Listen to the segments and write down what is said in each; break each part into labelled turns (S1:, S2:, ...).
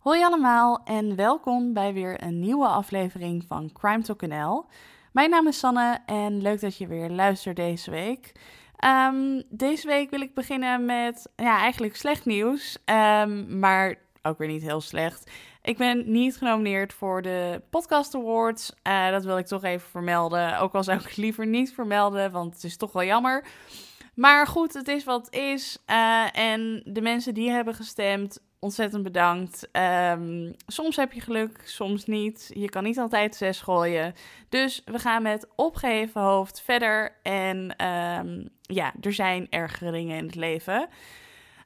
S1: Hoi allemaal en welkom bij weer een nieuwe aflevering van Crime Talk NL. Mijn naam is Sanne en leuk dat je weer luistert deze week. Ehm, deze week wil ik beginnen met ja, eigenlijk slecht nieuws, um, maar ook weer niet heel slecht. Ik ben niet genomineerd voor de Podcast Awards. Uh, dat wil ik toch even vermelden. Ook al zou ik liever niet vermelden, want het is toch wel jammer. Maar goed, het is wat het is. Uh, en de mensen die hebben gestemd, ontzettend bedankt. Um, soms heb je geluk, soms niet. Je kan niet altijd zes gooien. Dus we gaan met opgeheven hoofd verder. En um, ja, er zijn ergere dingen in het leven.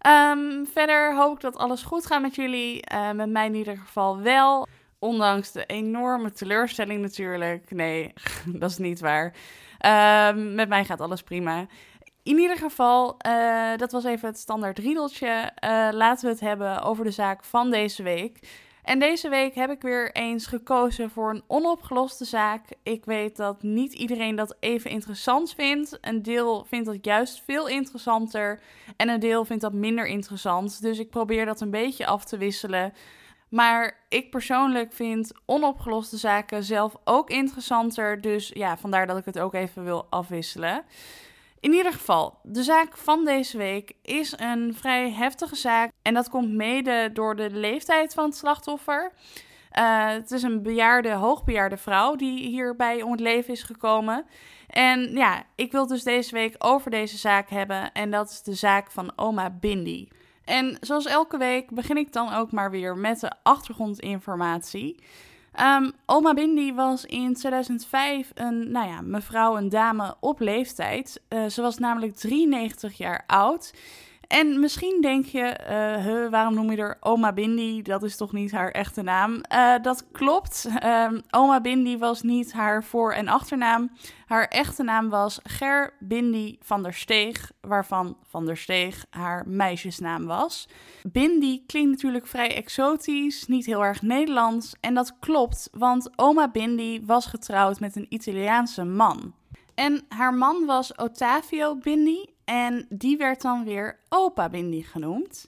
S1: Um, verder hoop ik dat alles goed gaat met jullie. Uh, met mij in ieder geval wel. Ondanks de enorme teleurstelling natuurlijk. Nee, dat is niet waar. Met mij gaat alles prima. In ieder geval, uh, dat was even het standaard riedeltje. Uh, laten we het hebben over de zaak van deze week. En deze week heb ik weer eens gekozen voor een onopgeloste zaak. Ik weet dat niet iedereen dat even interessant vindt. Een deel vindt dat juist veel interessanter en een deel vindt dat minder interessant. Dus ik probeer dat een beetje af te wisselen. Maar ik persoonlijk vind onopgeloste zaken zelf ook interessanter. Dus ja, vandaar dat ik het ook even wil afwisselen. In ieder geval, de zaak van deze week is een vrij heftige zaak. En dat komt mede door de leeftijd van het slachtoffer. Uh, het is een bejaarde, hoogbejaarde vrouw die hierbij om het leven is gekomen. En ja, ik wil dus deze week over deze zaak hebben. En dat is de zaak van oma Bindi. En zoals elke week begin ik dan ook maar weer met de achtergrondinformatie. Um, Oma Bindi was in 2005 een, nou ja, mevrouw, een dame op leeftijd. Uh, ze was namelijk 93 jaar oud. En misschien denk je, uh, waarom noem je haar Oma Bindi? Dat is toch niet haar echte naam? Uh, dat klopt. Um, Oma Bindi was niet haar voor- en achternaam. Haar echte naam was Ger Bindi van der Steeg, waarvan van der Steeg haar meisjesnaam was. Bindi klinkt natuurlijk vrij exotisch, niet heel erg Nederlands. En dat klopt, want Oma Bindi was getrouwd met een Italiaanse man. En haar man was Ottavio Bindi en die werd dan weer opa Bindi genoemd.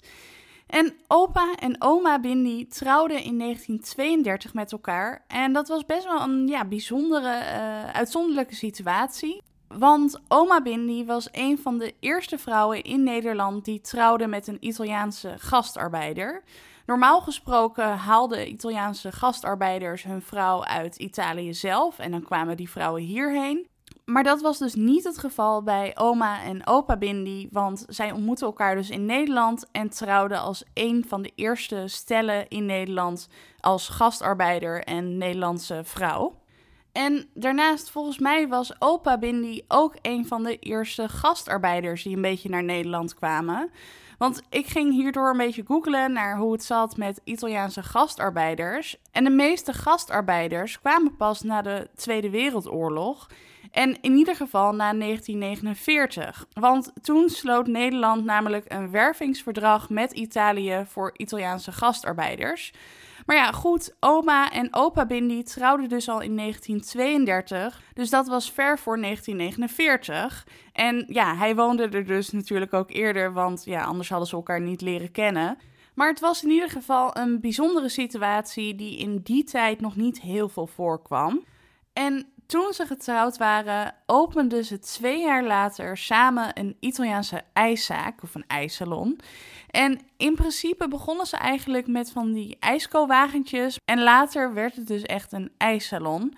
S1: En opa en oma Bindi trouwden in 1932 met elkaar. En dat was best wel een ja, bijzondere, uh, uitzonderlijke situatie. Want oma Bindi was een van de eerste vrouwen in Nederland die trouwde met een Italiaanse gastarbeider. Normaal gesproken haalden Italiaanse gastarbeiders hun vrouw uit Italië zelf en dan kwamen die vrouwen hierheen. Maar dat was dus niet het geval bij oma en opa Bindi, want zij ontmoetten elkaar dus in Nederland en trouwden als een van de eerste stellen in Nederland als gastarbeider en Nederlandse vrouw. En daarnaast, volgens mij, was opa Bindi ook een van de eerste gastarbeiders die een beetje naar Nederland kwamen. Want ik ging hierdoor een beetje googlen naar hoe het zat met Italiaanse gastarbeiders. En de meeste gastarbeiders kwamen pas na de Tweede Wereldoorlog. En in ieder geval na 1949. Want toen sloot Nederland namelijk een wervingsverdrag met Italië voor Italiaanse gastarbeiders. Maar ja, goed, oma en opa Bindi trouwden dus al in 1932. Dus dat was ver voor 1949. En ja, hij woonde er dus natuurlijk ook eerder, want ja, anders hadden ze elkaar niet leren kennen. Maar het was in ieder geval een bijzondere situatie die in die tijd nog niet heel veel voorkwam. En toen ze getrouwd waren, openden ze twee jaar later samen een Italiaanse ijszaak of een ijssalon. En in principe begonnen ze eigenlijk met van die ijskoolwagentjes. En later werd het dus echt een ijssalon.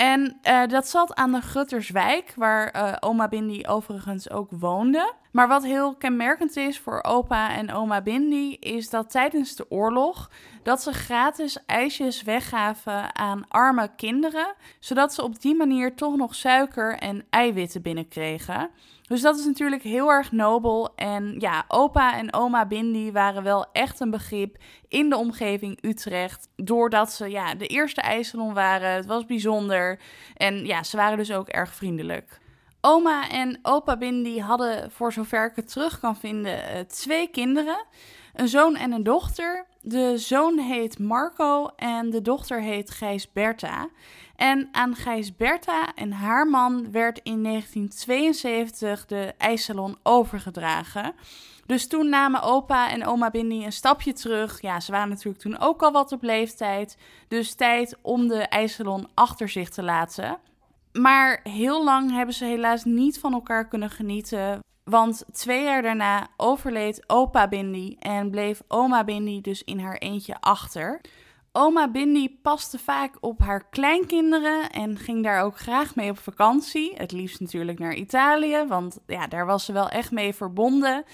S1: En uh, dat zat aan de Gutterswijk, waar uh, oma Bindi overigens ook woonde. Maar wat heel kenmerkend is voor opa en oma Bindi, is dat tijdens de oorlog dat ze gratis ijsjes weggaven aan arme kinderen, zodat ze op die manier toch nog suiker en eiwitten binnenkregen. Dus dat is natuurlijk heel erg nobel. En ja, opa en oma Bindi waren wel echt een begrip in de omgeving Utrecht. Doordat ze ja, de eerste ijssalon waren. Het was bijzonder. En ja, ze waren dus ook erg vriendelijk. Oma en opa Bindi hadden, voor zover ik het terug kan vinden, eh, twee kinderen. Een zoon en een dochter. De zoon heet Marco en de dochter heet Gijsberta. En aan Gijsberta en haar man werd in 1972 de ijssalon overgedragen. Dus toen namen opa en oma Bindi een stapje terug. Ja, ze waren natuurlijk toen ook al wat op leeftijd. Dus tijd om de ijssalon achter zich te laten. Maar heel lang hebben ze helaas niet van elkaar kunnen genieten. Want twee jaar daarna overleed opa Bindi en bleef oma Bindi dus in haar eentje achter. Oma Bindi paste vaak op haar kleinkinderen en ging daar ook graag mee op vakantie. Het liefst natuurlijk naar Italië, want ja, daar was ze wel echt mee verbonden.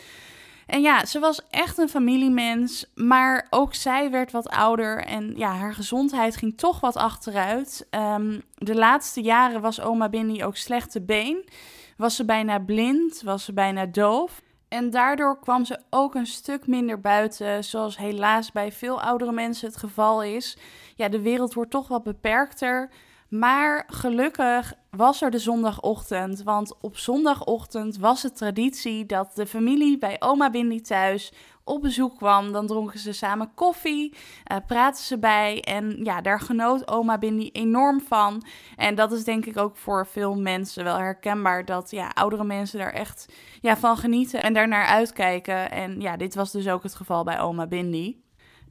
S1: En ja, ze was echt een familiemens, maar ook zij werd wat ouder en ja, haar gezondheid ging toch wat achteruit. Ehm, de laatste jaren was oma Bindi ook slechte been, was ze bijna blind, was ze bijna doof. En daardoor kwam ze ook een stuk minder buiten, zoals helaas bij veel oudere mensen het geval is. Ja, de wereld wordt toch wat beperkter. Maar gelukkig was er de zondagochtend, want op zondagochtend was het traditie dat de familie bij oma Bindi thuis op bezoek kwam. Dan dronken ze samen koffie, uh, praten ze bij en ja, daar genoot oma Bindi enorm van. En dat is denk ik ook voor veel mensen wel herkenbaar dat ja, oudere mensen daar echt ja, van genieten en daarnaar uitkijken. En ja, dit was dus ook het geval bij oma Bindi.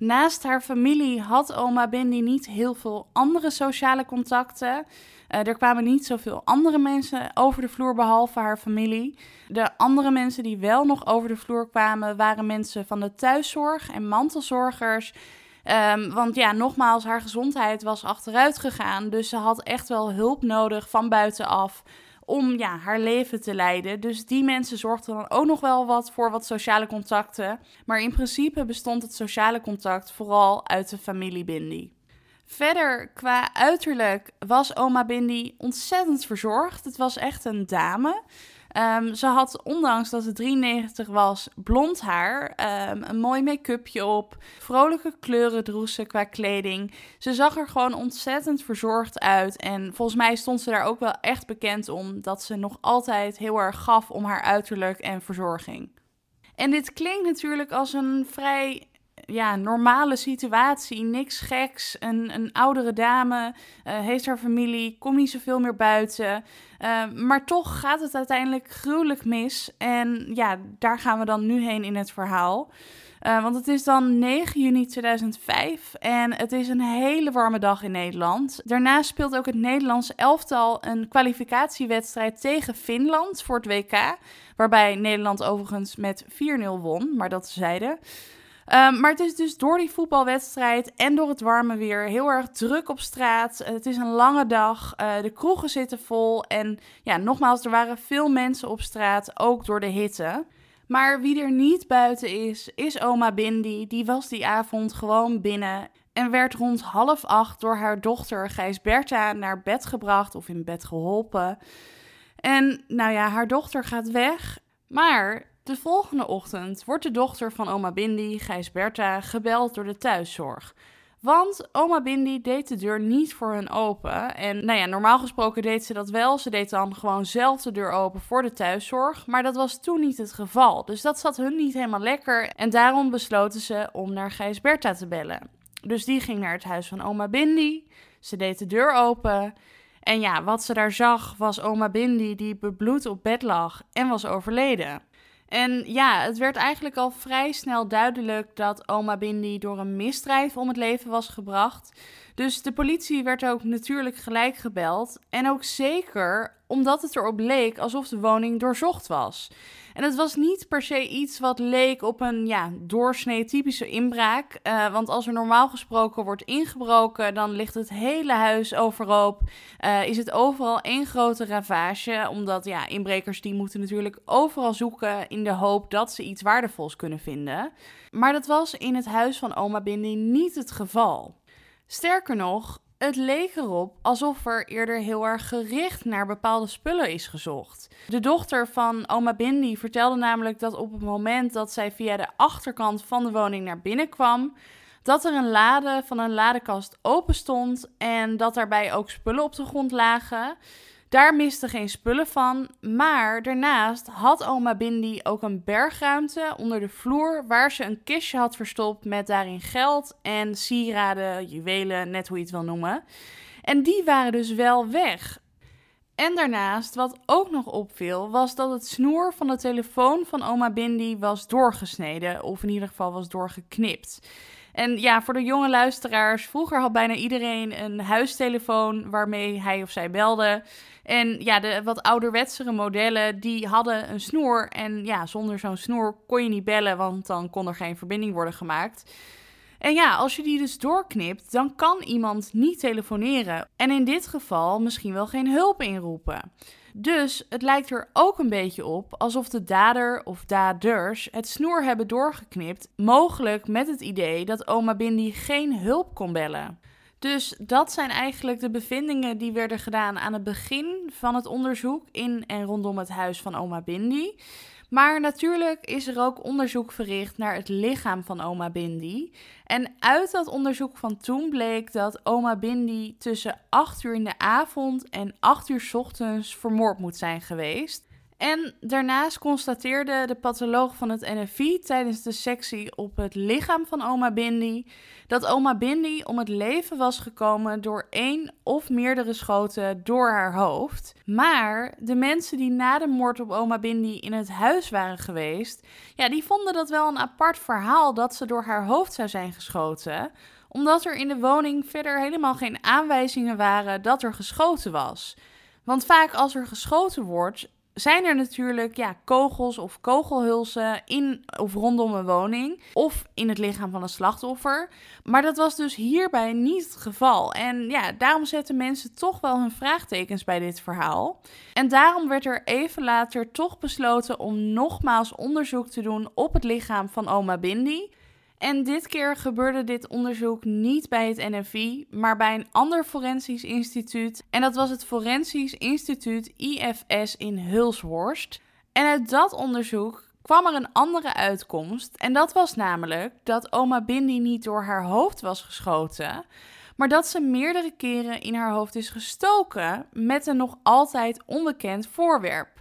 S1: Naast haar familie had oma Bindi niet heel veel andere sociale contacten. Uh, er kwamen niet zoveel andere mensen over de vloer behalve haar familie. De andere mensen die wel nog over de vloer kwamen waren mensen van de thuiszorg en mantelzorgers. Um, want ja, nogmaals, haar gezondheid was achteruit gegaan. Dus ze had echt wel hulp nodig van buitenaf om ja, haar leven te leiden. Dus die mensen zorgden dan ook nog wel wat voor wat sociale contacten. Maar in principe bestond het sociale contact vooral uit de familie Bindi. Verder, qua uiterlijk was oma Bindi ontzettend verzorgd. Het was echt een dame. Um, ze had, ondanks dat ze 93 was, blond haar, um, een mooi make-upje op, vrolijke kleuren droeg ze qua kleding. Ze zag er gewoon ontzettend verzorgd uit. En volgens mij stond ze daar ook wel echt bekend om dat ze nog altijd heel erg gaf om haar uiterlijk en verzorging. En dit klinkt natuurlijk als een vrij ja, normale situatie, niks geks. Een, een oudere dame uh, heeft haar familie, komt niet zoveel meer buiten. Uh, maar toch gaat het uiteindelijk gruwelijk mis. En ja, daar gaan we dan nu heen in het verhaal. Uh, want het is dan 9 juni 2005 en het is een hele warme dag in Nederland. Daarna speelt ook het Nederlandse elftal een kwalificatiewedstrijd tegen Finland voor het WK. Waarbij Nederland overigens met 4-0 won, maar dat zeiden. Um, maar het is dus door die voetbalwedstrijd en door het warme weer heel erg druk op straat. Het is een lange dag. Uh, de kroegen zitten vol. En ja, nogmaals, er waren veel mensen op straat, ook door de hitte. Maar wie er niet buiten is, is oma Bindi. Die was die avond gewoon binnen en werd rond half acht door haar dochter Gijs Bertha naar bed gebracht of in bed geholpen. En nou ja, haar dochter gaat weg. Maar de volgende ochtend wordt de dochter van oma Bindi, Gijs Bertha, gebeld door de thuiszorg. Want oma Bindi deed de deur niet voor hun open. En nou ja, normaal gesproken deed ze dat wel. Ze deed dan gewoon zelf de deur open voor de thuiszorg. Maar dat was toen niet het geval. Dus dat zat hun niet helemaal lekker. En daarom besloten ze om naar Gijs Bertha te bellen. Dus die ging naar het huis van oma Bindi. Ze deed de deur open. En ja, wat ze daar zag was oma Bindi die bebloed op bed lag en was overleden. En ja, het werd eigenlijk al vrij snel duidelijk dat oma Bindi door een misdrijf om het leven was gebracht. Dus de politie werd ook natuurlijk gelijk gebeld. En ook zeker omdat het erop leek alsof de woning doorzocht was. En het was niet per se iets wat leek op een ja, doorsnee typische inbraak. Uh, want als er normaal gesproken wordt ingebroken, dan ligt het hele huis overhoop. Uh, is het overal één grote ravage. Omdat ja, inbrekers die moeten natuurlijk overal zoeken in de hoop dat ze iets waardevols kunnen vinden. Maar dat was in het huis van oma Bindi niet het geval. Sterker nog, het leek erop alsof er eerder heel erg gericht naar bepaalde spullen is gezocht. De dochter van oma Bindi vertelde namelijk dat op het moment dat zij via de achterkant van de woning naar binnen kwam, dat er een lade van een ladekast open stond en dat daarbij ook spullen op de grond lagen. Daar miste geen spullen van, maar daarnaast had oma Bindi ook een bergruimte onder de vloer waar ze een kistje had verstopt met daarin geld en sieraden, juwelen, net hoe je het wil noemen. En die waren dus wel weg. En daarnaast, wat ook nog opviel, was dat het snoer van de telefoon van oma Bindi was doorgesneden, of in ieder geval was doorgeknipt. En ja, voor de jonge luisteraars, vroeger had bijna iedereen een huistelefoon waarmee hij of zij belde. En ja, de wat ouderwetsere modellen, die hadden een snoer. En ja, zonder zo'n snoer kon je niet bellen, want dan kon er geen verbinding worden gemaakt. En ja, als je die dus doorknipt, dan kan iemand niet telefoneren. En in dit geval misschien wel geen hulp inroepen. Dus het lijkt er ook een beetje op alsof de dader of daders het snoer hebben doorgeknipt, mogelijk met het idee dat oma Bindi geen hulp kon bellen. Dus dat zijn eigenlijk de bevindingen die werden gedaan aan het begin van het onderzoek in en rondom het huis van oma Bindi. Maar natuurlijk is er ook onderzoek verricht naar het lichaam van oma Bindi. En uit dat onderzoek van toen bleek dat oma Bindi tussen 8 uur in de avond en 8 uur ochtends vermoord moet zijn geweest. En daarnaast constateerde de patholoog van het NFI tijdens de sectie op het lichaam van oma Bindi dat oma Bindi om het leven was gekomen door één of meerdere schoten door haar hoofd. Maar de mensen die na de moord op oma Bindi in het huis waren geweest, ja, die vonden dat wel een apart verhaal dat ze door haar hoofd zou zijn geschoten omdat er in de woning verder helemaal geen aanwijzingen waren dat er geschoten was. Want vaak als er geschoten wordt, zijn er natuurlijk ja, kogels of kogelhulzen in of rondom een woning of in het lichaam van een slachtoffer. Maar dat was dus hierbij niet het geval. En ja, daarom zetten mensen toch wel hun vraagtekens bij dit verhaal. En daarom werd er even later toch besloten om nogmaals onderzoek te doen op het lichaam van oma Bindi. En dit keer gebeurde dit onderzoek niet bij het NFI, maar bij een ander forensisch instituut. En dat was het Forensisch Instituut IFS in Hulshorst. En uit dat onderzoek kwam er een andere uitkomst. En dat was namelijk dat oma Bindi niet door haar hoofd was geschoten, maar dat ze meerdere keren in haar hoofd is gestoken met een nog altijd onbekend voorwerp.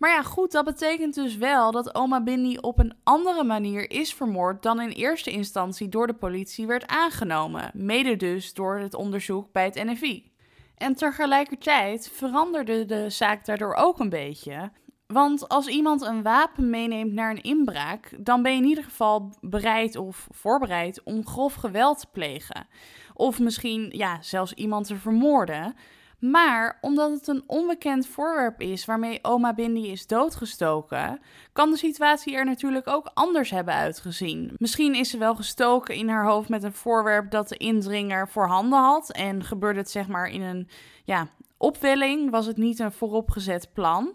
S1: Maar ja, goed, dat betekent dus wel dat oma Bindi op een andere manier is vermoord dan in eerste instantie door de politie werd aangenomen. Mede dus door het onderzoek bij het NFI. En tegelijkertijd veranderde de zaak daardoor ook een beetje. Want als iemand een wapen meeneemt naar een inbraak, dan ben je in ieder geval bereid of voorbereid om grof geweld te plegen. Of misschien ja, zelfs iemand te vermoorden. Maar omdat het een onbekend voorwerp is waarmee oma Bindi is doodgestoken, kan de situatie er natuurlijk ook anders hebben uitgezien. Misschien is ze wel gestoken in haar hoofd met een voorwerp dat de indringer voorhanden had en gebeurde het zeg maar in een ja, opwelling, was het niet een vooropgezet plan.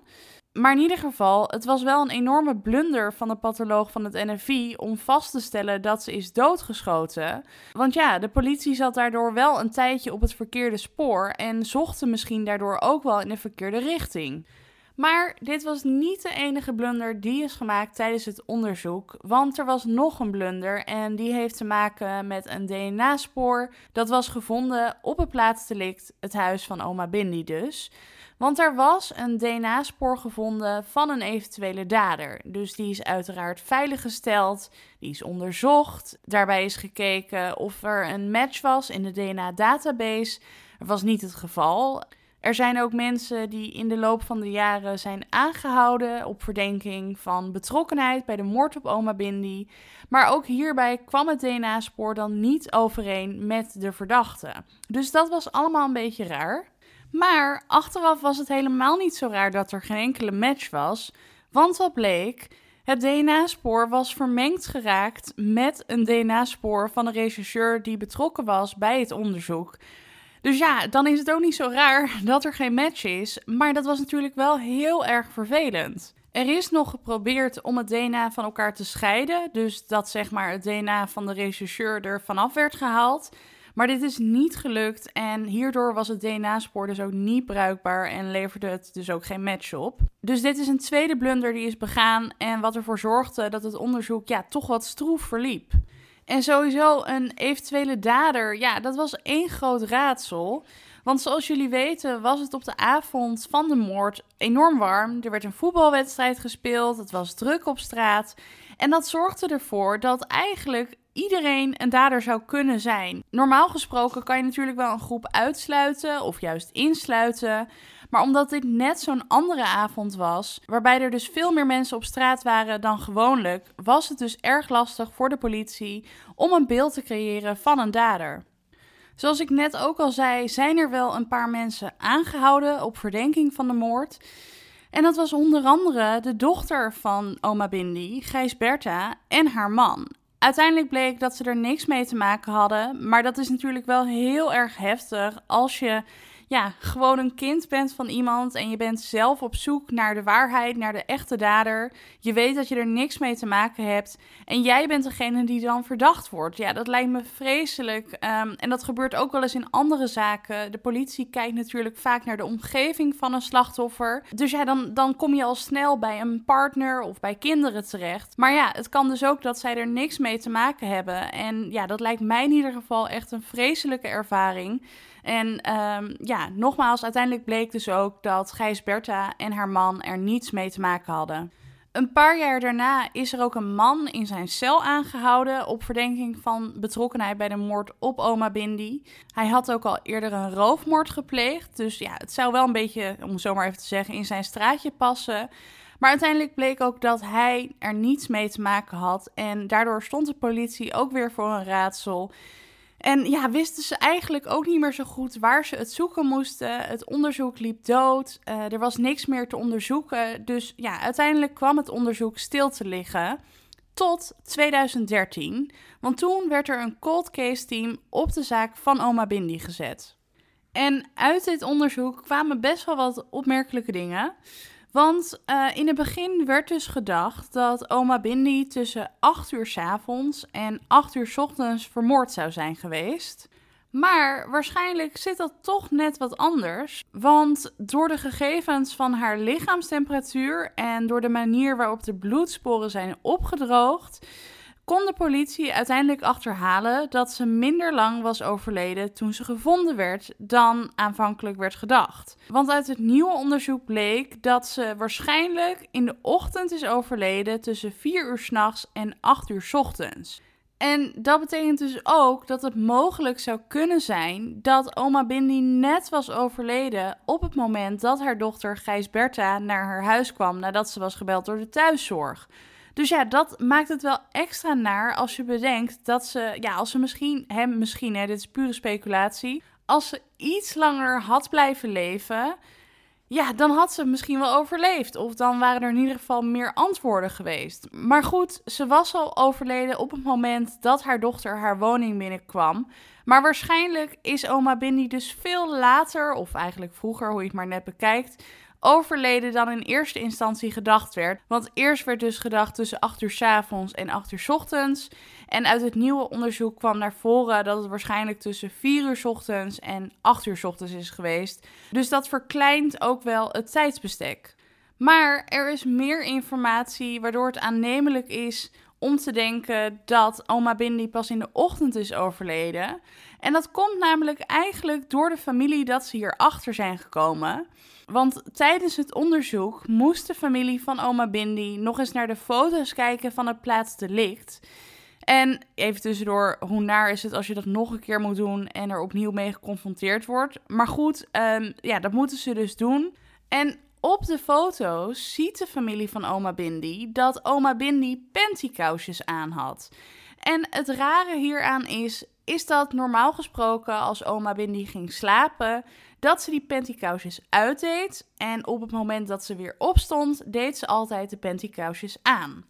S1: Maar in ieder geval, het was wel een enorme blunder van de patholoog van het NFI om vast te stellen dat ze is doodgeschoten. Want ja, de politie zat daardoor wel een tijdje op het verkeerde spoor en zochten misschien daardoor ook wel in de verkeerde richting. Maar dit was niet de enige blunder die is gemaakt tijdens het onderzoek, want er was nog een blunder en die heeft te maken met een DNA-spoor dat was gevonden op het plaatsdelict, het huis van oma Bindi dus. Want er was een DNA-spoor gevonden van een eventuele dader. Dus die is uiteraard veiliggesteld, die is onderzocht. Daarbij is gekeken of er een match was in de DNA-database. Dat was niet het geval. Er zijn ook mensen die in de loop van de jaren zijn aangehouden op verdenking van betrokkenheid bij de moord op oma Bindi. Maar ook hierbij kwam het DNA-spoor dan niet overeen met de verdachte. Dus dat was allemaal een beetje raar. Maar achteraf was het helemaal niet zo raar dat er geen enkele match was. Want wat bleek? Het DNA-spoor was vermengd geraakt met een DNA-spoor van een rechercheur die betrokken was bij het onderzoek. Dus ja, dan is het ook niet zo raar dat er geen match is. Maar dat was natuurlijk wel heel erg vervelend. Er is nog geprobeerd om het DNA van elkaar te scheiden. Dus dat zeg maar het DNA van de rechercheur er vanaf werd gehaald. Maar dit is niet gelukt en hierdoor was het DNA-spoor dus ook niet bruikbaar en leverde het dus ook geen match op. Dus dit is een tweede blunder die is begaan en wat ervoor zorgde dat het onderzoek ja, toch wat stroef verliep. En sowieso een eventuele dader, ja, dat was één groot raadsel. Want zoals jullie weten was het op de avond van de moord enorm warm. Er werd een voetbalwedstrijd gespeeld, het was druk op straat. En dat zorgde ervoor dat eigenlijk iedereen een dader zou kunnen zijn. Normaal gesproken kan je natuurlijk wel een groep uitsluiten of juist insluiten. Maar omdat dit net zo'n andere avond was, waarbij er dus veel meer mensen op straat waren dan gewoonlijk, was het dus erg lastig voor de politie om een beeld te creëren van een dader. Zoals ik net ook al zei, zijn er wel een paar mensen aangehouden op verdenking van de moord. En dat was onder andere de dochter van oma Bindi, Gijs Bertha, en haar man. Uiteindelijk bleek dat ze er niks mee te maken hadden, maar dat is natuurlijk wel heel erg heftig als je ja, gewoon een kind bent van iemand en je bent zelf op zoek naar de waarheid, naar de echte dader. Je weet dat je er niks mee te maken hebt en jij bent degene die dan verdacht wordt. Ja, dat lijkt me vreselijk. Ehm, en dat gebeurt ook wel eens in andere zaken. De politie kijkt natuurlijk vaak naar de omgeving van een slachtoffer. Dus ja, dan, dan kom je al snel bij een partner of bij kinderen terecht. Maar ja, het kan dus ook dat zij er niks mee te maken hebben. En ja, dat lijkt mij in ieder geval echt een vreselijke ervaring. En ehm, ja, nogmaals, uiteindelijk bleek dus ook dat Gijs Bertha en haar man er niets mee te maken hadden. Een paar jaar daarna is er ook een man in zijn cel aangehouden op verdenking van betrokkenheid bij de moord op oma Bindi. Hij had ook al eerder een roofmoord gepleegd, dus ja, het zou wel een beetje, om zo maar even te zeggen, in zijn straatje passen. Maar uiteindelijk bleek ook dat hij er niets mee te maken had en daardoor stond de politie ook weer voor een raadsel. En ja, wisten ze eigenlijk ook niet meer zo goed waar ze het zoeken moesten. Het onderzoek liep dood. Uh, er was niks meer te onderzoeken. Dus ja, uiteindelijk kwam het onderzoek stil te liggen. Tot 2013. Want toen werd er een cold case team op de zaak van Oma Bindi gezet. En uit dit onderzoek kwamen best wel wat opmerkelijke dingen. Want uh, in het begin werd dus gedacht dat oma Bindi tussen 8 uur s avonds en 8 uur s ochtends vermoord zou zijn geweest. Maar waarschijnlijk zit dat toch net wat anders. Want door de gegevens van haar lichaamstemperatuur en door de manier waarop de bloedsporen zijn opgedroogd, kon de politie uiteindelijk achterhalen dat ze minder lang was overleden toen ze gevonden werd dan aanvankelijk werd gedacht. Want uit het nieuwe onderzoek bleek dat ze waarschijnlijk in de ochtend is overleden tussen 4 uur s'nachts en 8 uur s ochtends. En dat betekent dus ook dat het mogelijk zou kunnen zijn dat oma Bindi net was overleden op het moment dat haar dochter Gijs Bertha naar haar huis kwam nadat ze was gebeld door de thuiszorg. Dus ja, dat maakt het wel extra naar als je bedenkt dat ze, ja, als ze misschien, hem misschien, hè, dit is pure speculatie, als ze iets langer had blijven leven, ja, dan had ze misschien wel overleefd. Of dan waren er in ieder geval meer antwoorden geweest. Maar goed, ze was al overleden op het moment dat haar dochter haar woning binnenkwam. Maar waarschijnlijk is oma Bindi dus veel later, of eigenlijk vroeger, hoe je het maar net bekijkt, overleden dan in eerste instantie gedacht werd. Want eerst werd dus gedacht tussen 8 uur s avonds en 8 uur s ochtends. En uit het nieuwe onderzoek kwam naar voren dat het waarschijnlijk tussen 4 uur s ochtends en 8 uur s ochtends is geweest. Dus dat verkleint ook wel het tijdsbestek. Maar er is meer informatie waardoor het aannemelijk is om te denken dat oma Bindi pas in de ochtend is overleden. En dat komt namelijk eigenlijk door de familie dat ze hierachter zijn gekomen. Want tijdens het onderzoek moest de familie van oma Bindi nog eens naar de foto's kijken van het plaatsdelict. En even tussendoor, hoe naar is het als je dat nog een keer moet doen en er opnieuw mee geconfronteerd wordt. Maar goed, um, ja, dat moeten ze dus doen. En op de foto's ziet de familie van oma Bindi dat oma Bindi pantykousjes aan had. En het rare hieraan is, is dat normaal gesproken als oma Bindi ging slapen, dat ze die pantykousjes uitdeed. En op het moment dat ze weer opstond, deed ze altijd de pantykousjes aan.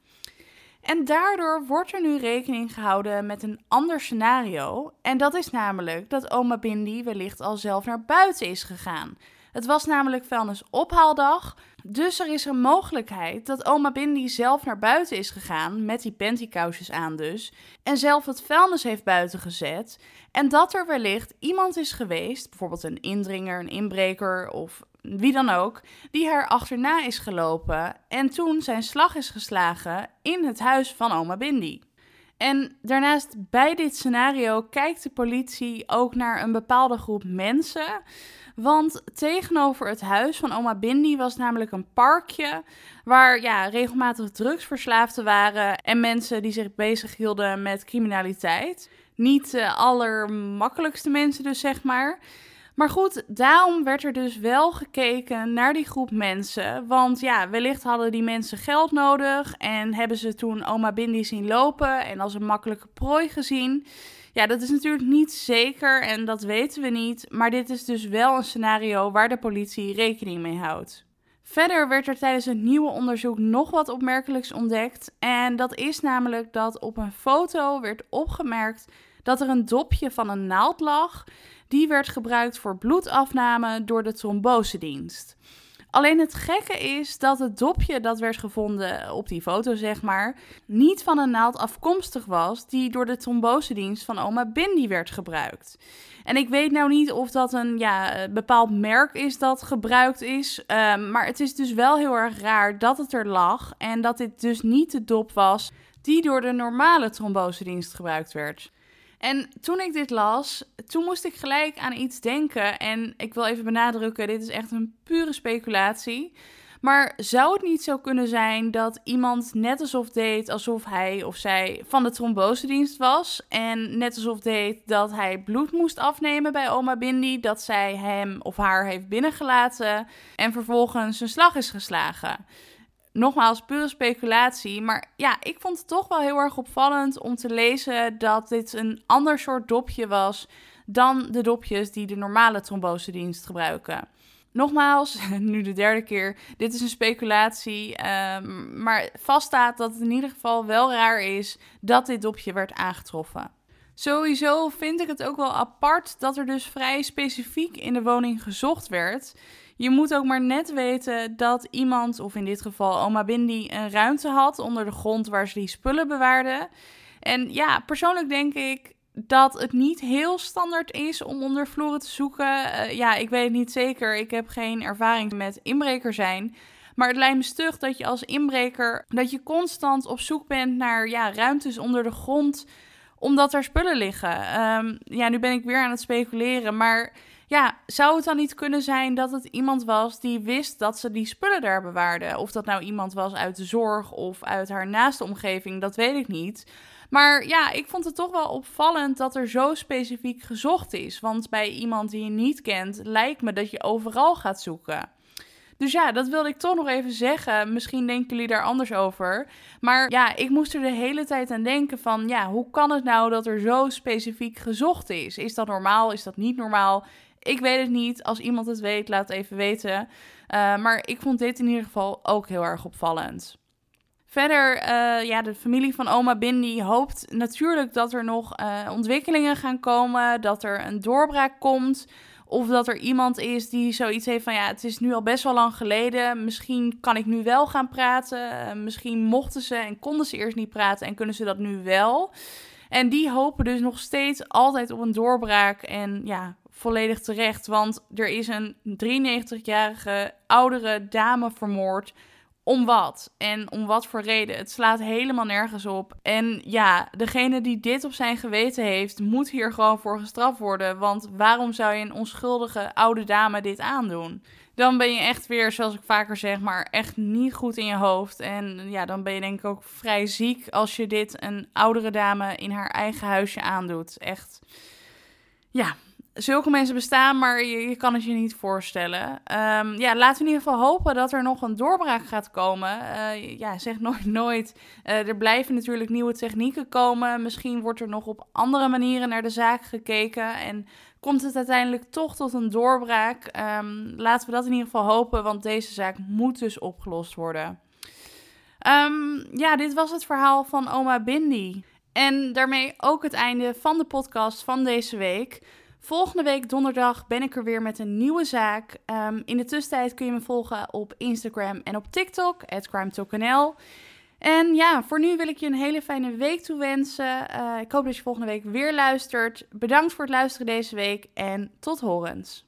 S1: En daardoor wordt er nu rekening gehouden met een ander scenario. En dat is namelijk dat oma Bindi wellicht al zelf naar buiten is gegaan. Het was namelijk vuilnisophaaldag. Dus er is een mogelijkheid dat oma Bindi zelf naar buiten is gegaan, met die pantykousjes aan dus, en zelf het vuilnis heeft buiten gezet. En dat er wellicht iemand is geweest, bijvoorbeeld een indringer, een inbreker of wie dan ook, die haar achterna is gelopen en toen zijn slag is geslagen in het huis van oma Bindi. En daarnaast bij dit scenario kijkt de politie ook naar een bepaalde groep mensen. Want tegenover het huis van oma Bindi was namelijk een parkje waar ja, regelmatig drugsverslaafden waren en mensen die zich bezighielden met criminaliteit. Niet de allermakkelijkste mensen dus, zeg maar. Maar goed, daarom werd er dus wel gekeken naar die groep mensen. Want ja, wellicht hadden die mensen geld nodig en hebben ze toen oma Bindi zien lopen en als een makkelijke prooi gezien. Ja, dat is natuurlijk niet zeker en dat weten we niet. Maar dit is dus wel een scenario waar de politie rekening mee houdt. Verder werd er tijdens het nieuwe onderzoek nog wat opmerkelijks ontdekt. En dat is namelijk dat op een foto werd opgemerkt dat er een dopje van een naald lag. Die werd gebruikt voor bloedafname door de trombosedienst. Alleen het gekke is dat het dopje dat werd gevonden op die foto, zeg maar, niet van een naald afkomstig was die door de trombosedienst van oma Bindi werd gebruikt. En ik weet nou niet of dat een ja, bepaald merk is dat gebruikt is, ehm, maar het is dus wel heel erg raar dat het er lag en dat dit dus niet de dop was die door de normale trombosedienst gebruikt werd. En toen ik dit las, toen moest ik gelijk aan iets denken. En ik wil even benadrukken, dit is echt een pure speculatie. Maar zou het niet zo kunnen zijn dat iemand net alsof deed alsof hij of zij van de trombosedienst was? En net alsof deed dat hij bloed moest afnemen bij oma Bindi, dat zij hem of haar heeft binnengelaten en vervolgens een slag is geslagen nogmaals, pure speculatie. Maar ja, ik vond het toch wel heel erg opvallend om te lezen dat dit een ander soort dopje was dan de dopjes die de normale trombosedienst gebruiken. Nogmaals, nu de derde keer, dit is een speculatie, um, maar vaststaat dat het in ieder geval wel raar is dat dit dopje werd aangetroffen. Sowieso vind ik het ook wel apart dat er dus vrij specifiek in de woning gezocht werd. Je moet ook maar net weten dat iemand, of in dit geval oma Bindi, een ruimte had onder de grond waar ze die spullen bewaarden. En ja, persoonlijk denk ik dat het niet heel standaard is om onder vloeren te zoeken. Uh, ja, ik weet het niet zeker. Ik heb geen ervaring met inbreker zijn. Maar het lijkt me stug dat je als inbreker dat je constant op zoek bent naar ja, ruimtes onder de grond omdat er spullen liggen. Um, ja, nu ben ik weer aan het speculeren, maar ja, zou het dan niet kunnen zijn dat het iemand was die wist dat ze die spullen daar bewaarde? Of dat nou iemand was uit de zorg of uit haar naaste omgeving, dat weet ik niet. Maar ja, ik vond het toch wel opvallend dat er zo specifiek gezocht is. Want bij iemand die je niet kent, lijkt me dat je overal gaat zoeken. Dus ja, dat wilde ik toch nog even zeggen. Misschien denken jullie daar anders over. Maar ja, ik moest er de hele tijd aan denken van... ja, hoe kan het nou dat er zo specifiek gezocht is? Is dat normaal? Is dat niet normaal? Ik weet het niet. Als iemand het weet, laat even weten. Uh, maar ik vond dit in ieder geval ook heel erg opvallend. Verder, uh, ja, de familie van oma Bindi hoopt natuurlijk dat er nog uh, ontwikkelingen gaan komen, dat er een doorbraak komt. Of dat er iemand is die zoiets heeft van ja, het is nu al best wel lang geleden. Misschien kan ik nu wel gaan praten. misschien mochten ze en konden ze eerst niet praten en kunnen ze dat nu wel. En die hopen dus nog steeds altijd op een doorbraak. En ja, volledig terecht. Want er is een 93-jarige oudere dame vermoord. Om wat? En om wat voor reden? Het slaat helemaal nergens op. En ja, degene die dit op zijn geweten heeft, moet hier gewoon voor gestraft worden. Want waarom zou je een onschuldige oude dame dit aandoen? Dan ben je echt weer, zoals ik vaker zeg, maar echt niet goed in je hoofd. En ja, dan ben je denk ik ook vrij ziek als je dit een oudere dame in haar eigen huisje aandoet. Echt. Ja, zulke mensen bestaan, maar je, je, kan het je niet voorstellen. Um, ja, laten we in ieder geval hopen dat er nog een doorbraak gaat komen. Uh, ja, zeg nooit nooit. Uh, er blijven natuurlijk nieuwe technieken komen. Misschien wordt er nog op andere manieren naar de zaak gekeken. En komt het uiteindelijk toch tot een doorbraak. Um, laten we dat in ieder geval hopen, want deze zaak moet dus opgelost worden. Um, ja, dit was het verhaal van oma Bindi. En daarmee ook het einde van de podcast van deze week. Volgende week donderdag ben ik er weer met een nieuwe zaak. Um, in de tussentijd kun je me volgen op Instagram en op TikTok, @crimetalknl. En ja, voor nu wil ik je een hele fijne week toewensen. Uh, ik hoop dat je volgende week weer luistert. Bedankt voor het luisteren deze week en tot horens.